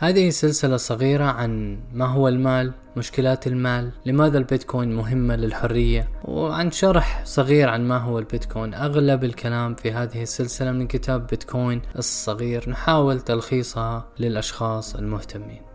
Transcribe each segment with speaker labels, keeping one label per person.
Speaker 1: هذه سلسلة صغيرة عن ما هو المال مشكلات المال لماذا البيتكوين مهمة للحرية وعن شرح صغير عن ما هو البيتكوين. أغلب الكلام في هذه السلسلة من كتاب بيتكوين الصغير نحاول تلخيصها للأشخاص المهتمين.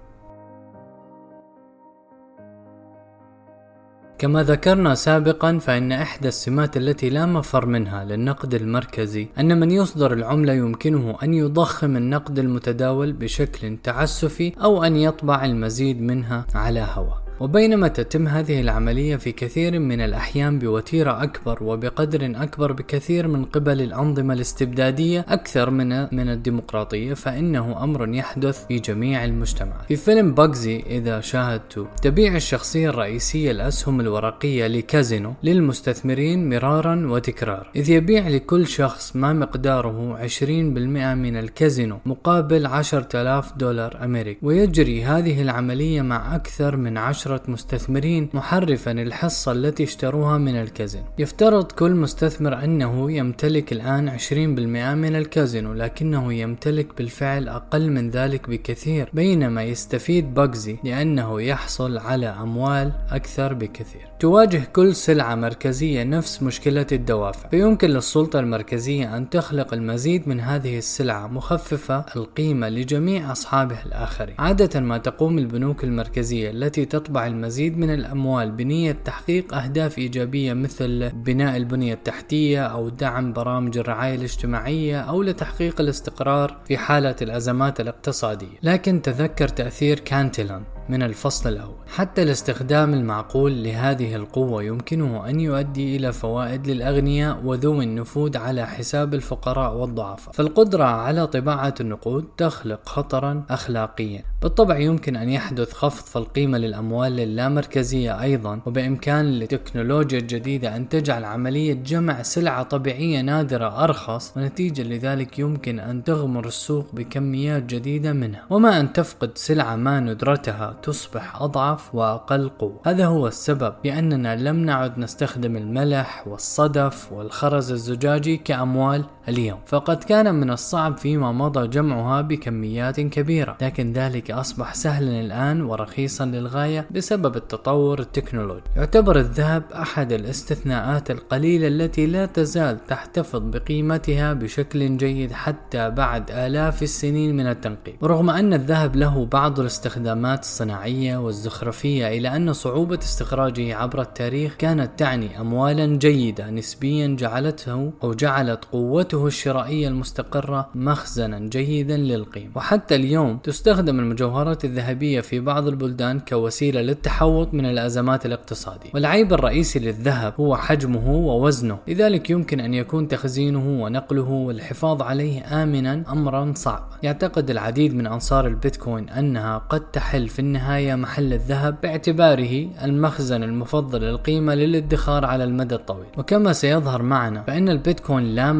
Speaker 1: كما ذكرنا سابقا فإن إحدى السمات التي لا مفر منها للنقد المركزي أن من يصدر العملة يمكنه أن يضخم النقد المتداول بشكل تعسفي أو أن يطبع المزيد منها على هوى وبينما تتم هذه العملية في كثير من الأحيان بوتيرة أكبر وبقدر أكبر بكثير من قبل الأنظمة الاستبدادية أكثر من من الديمقراطية فإنه أمر يحدث في جميع المجتمعات. في فيلم باجزي إذا شاهدته تبيع الشخصية الرئيسية الأسهم الورقية لكازينو للمستثمرين مرارا وتكرارا إذ يبيع لكل شخص ما مقداره 20% من الكازينو مقابل 10000 دولار أمريكي ويجري هذه العملية مع أكثر من 10 عشرة مستثمرين محرفا الحصة التي اشتروها من الكازينو. يفترض كل مستثمر أنه يمتلك الآن 20% من الكازينو لكنه يمتلك بالفعل أقل من ذلك بكثير بينما يستفيد باجزي لأنه يحصل على أموال أكثر بكثير. تواجه كل سلعة مركزية نفس مشكلة الدوافع. فيمكن للسلطة المركزية أن تخلق المزيد من هذه السلعة مخففة القيمة لجميع أصحابها الآخرين. عادة ما تقوم البنوك المركزية التي تطبع المزيد من الأموال بنية تحقيق أهداف إيجابية مثل بناء البنية التحتية أو دعم برامج الرعاية الاجتماعية أو لتحقيق الاستقرار في حالة الأزمات الاقتصادية. لكن تذكر تأثير كانتيلان من الفصل الأول. حتى الاستخدام المعقول لهذه القوة يمكنه أن يؤدي إلى فوائد للأغنياء وذوي النفوذ على حساب الفقراء والضعفاء. فالقدرة على طباعة النقود تخلق خطرا أخلاقيا. بالطبع يمكن أن يحدث خفض في القيمة للأموال اللامركزية أيضا وبإمكان التكنولوجيا الجديدة أن تجعل عملية جمع سلعة طبيعية نادرة أرخص ونتيجة لذلك يمكن أن تغمر السوق بكميات جديدة منها. وما أن تفقد سلعة ما ندرتها تصبح أضعف وأقل قوة. هذا هو السبب بأننا لم نعد نستخدم الملح والصدف والخرز الزجاجي كأموال اليوم. فقد كان من الصعب فيما مضى جمعها بكميات كبيرة. لكن ذلك أصبح سهلا الآن ورخيصا للغاية بسبب التطور التكنولوجي. يعتبر الذهب أحد الاستثناءات القليلة التي لا تزال تحتفظ بقيمتها بشكل جيد حتى بعد آلاف السنين من التنقيب. ورغم أن الذهب له بعض الاستخدامات الصناعية والزخرفية إلى أن صعوبة استخراجه عبر التاريخ كانت تعني أموالا جيدة نسبيا جعلته أو جعلت قوته الشرائية المستقرة مخزنا جيدا للقيمة وحتى اليوم تستخدم المجوهرات الذهبية في بعض البلدان كوسيلة للتحوط من الأزمات الاقتصادية. والعيب الرئيسي للذهب هو حجمه ووزنه. لذلك يمكن أن يكون تخزينه ونقله والحفاظ عليه آمنا أمرا صعب يعتقد العديد من أنصار البيتكوين أنها قد تحل في النهاية محل الذهب باعتباره المخزن المفضل للقيمة للادخار على المدى الطويل. وكما سيظهر معنا فإن البيتكوين لا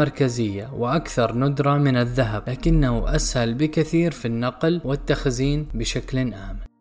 Speaker 1: مركزية وأكثر ندرة من الذهب لكنه أسهل بكثير في النقل والتخزين بشكل آمن.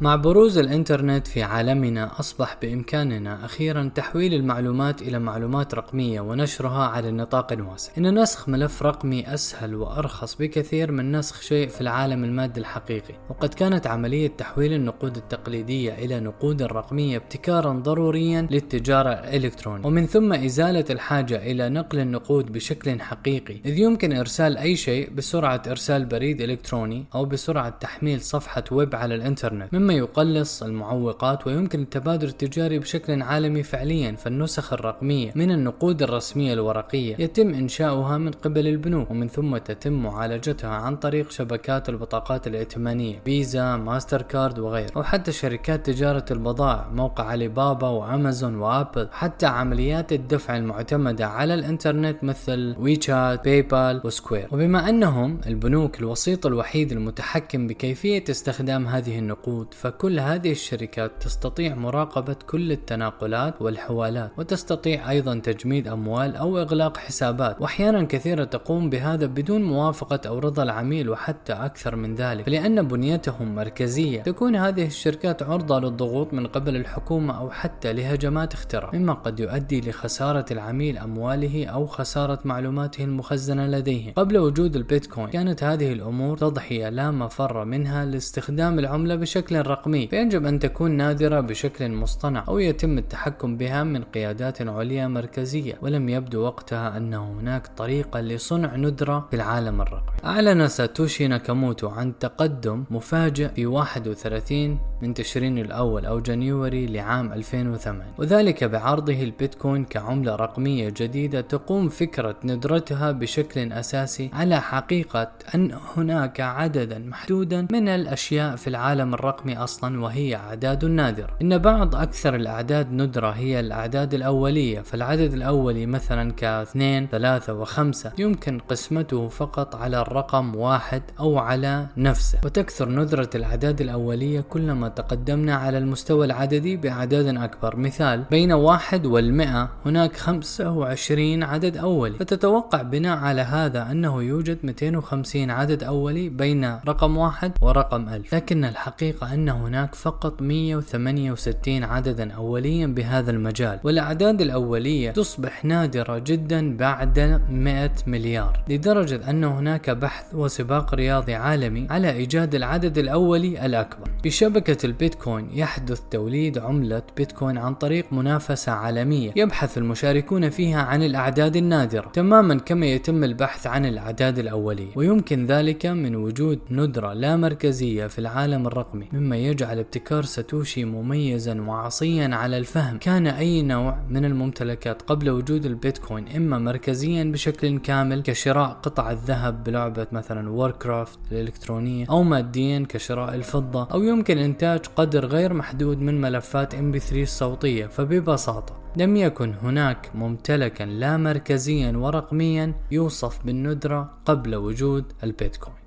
Speaker 1: مع بروز الإنترنت في عالمنا أصبح بإمكاننا أخيرا تحويل المعلومات إلى معلومات رقمية ونشرها على نطاق واسع. إن نسخ ملف رقمي أسهل وأرخص بكثير من نسخ شيء في العالم المادي الحقيقي، وقد كانت عملية تحويل النقود التقليدية إلى نقود رقمية ابتكارا ضروريا للتجارة الإلكترونية، ومن ثم إزالة الحاجة إلى نقل النقود بشكل حقيقي، إذ يمكن إرسال أي شيء بسرعة إرسال بريد إلكتروني أو بسرعة تحميل صفحة ويب على الإنترنت، مما يقلص المعوقات ويمكن التبادل التجاري بشكل عالمي فعليا فالنسخ الرقمية من النقود الرسمية الورقية يتم إنشاؤها من قبل البنوك ومن ثم تتم معالجتها عن طريق شبكات البطاقات الائتمانية Visa Mastercard وغيرها وحتى شركات تجارة البضائع موقع Alibaba و Amazon و Apple حتى عمليات الدفع المعتمدة على الإنترنت مثل WeChat Pay و Square وبما أنهم البنوك الوسيط الوحيد المتحكم بكيفية استخدام هذه النقود فكل هذه الشركات تستطيع مراقبة كل التناقلات والحوالات وتستطيع أيضا تجميد أموال أو إغلاق حسابات. وأحيانا كثيرة تقوم بهذا بدون موافقة أو رضا العميل وحتى أكثر من ذلك. فلأن بنيتهم مركزية. تكون هذه الشركات عرضة للضغوط من قبل الحكومة أو حتى لهجمات اختراق مما قد يؤدي لخسارة العميل أمواله أو خسارة معلوماته المخزنة لديه. قبل وجود البيتكوين كانت هذه الأمور تضحية لا مفر منها لاستخدام العملة بشكل رقمي فيجب أن تكون نادرة بشكل مصطنع أو يتم التحكم بها من قيادات عليا مركزية ولم يبدو وقتها أن هناك طريقة لصنع ندرة في العالم الرقمي. أعلن ساتوشي ناكاموتو عن تقدم مفاجئ في 31 من تشرين الأول أو جانيوري لعام 2008 وذلك بعرضه البيتكوين كعملة رقمية جديدة تقوم فكرة ندرتها بشكل أساسي على حقيقة أن هناك عددا محدودا من الأشياء في العالم الرقمي أصلا وهي أعداد نادرة إن بعض أكثر الأعداد ندرة هي الأعداد الأولية فالعدد الأولي مثلا كاثنين ثلاثة وخمسة يمكن قسمته فقط على الرقم واحد أو على نفسه. وتكثر ندرة الأعداد الأولية كلما تقدمنا على المستوى العددي بأعداد أكبر. مثال بين واحد والمئة هناك 25 عدد أولي. فتتوقع بناء على هذا أنه يوجد 250 عدد أولي بين رقم واحد ورقم ألف. لكن الحقيقة أن هناك فقط 168 عددا أوليا بهذا المجال والأعداد الأولية تصبح نادرة جدا بعد 100 مليار. لدرجة أن هناك بحث وسباق رياضي عالمي على إيجاد العدد الأولي الأكبر. بشبكة البيتكوين يحدث توليد عملة بيتكوين عن طريق منافسة عالمية يبحث المشاركون فيها عن الأعداد النادرة تماما كما يتم البحث عن الأعداد الأولية. ويمكن ذلك من وجود ندرة لا مركزية في العالم الرقمي مما يجعل ابتكار ساتوشي مميزا وعصيا على الفهم. كان أي نوع من الممتلكات قبل وجود البيتكوين إما مركزيا بشكل كامل كشراء قطع الذهب بلعبة مثلا Warcraft الإلكترونية أو ماديا كشراء الفضة أو يمكن إنتاج قدر غير محدود من ملفات MP3 الصوتية. فببساطة لم يكن هناك ممتلكا لا مركزيا ورقميا يوصف بالندرة قبل وجود البيتكوين.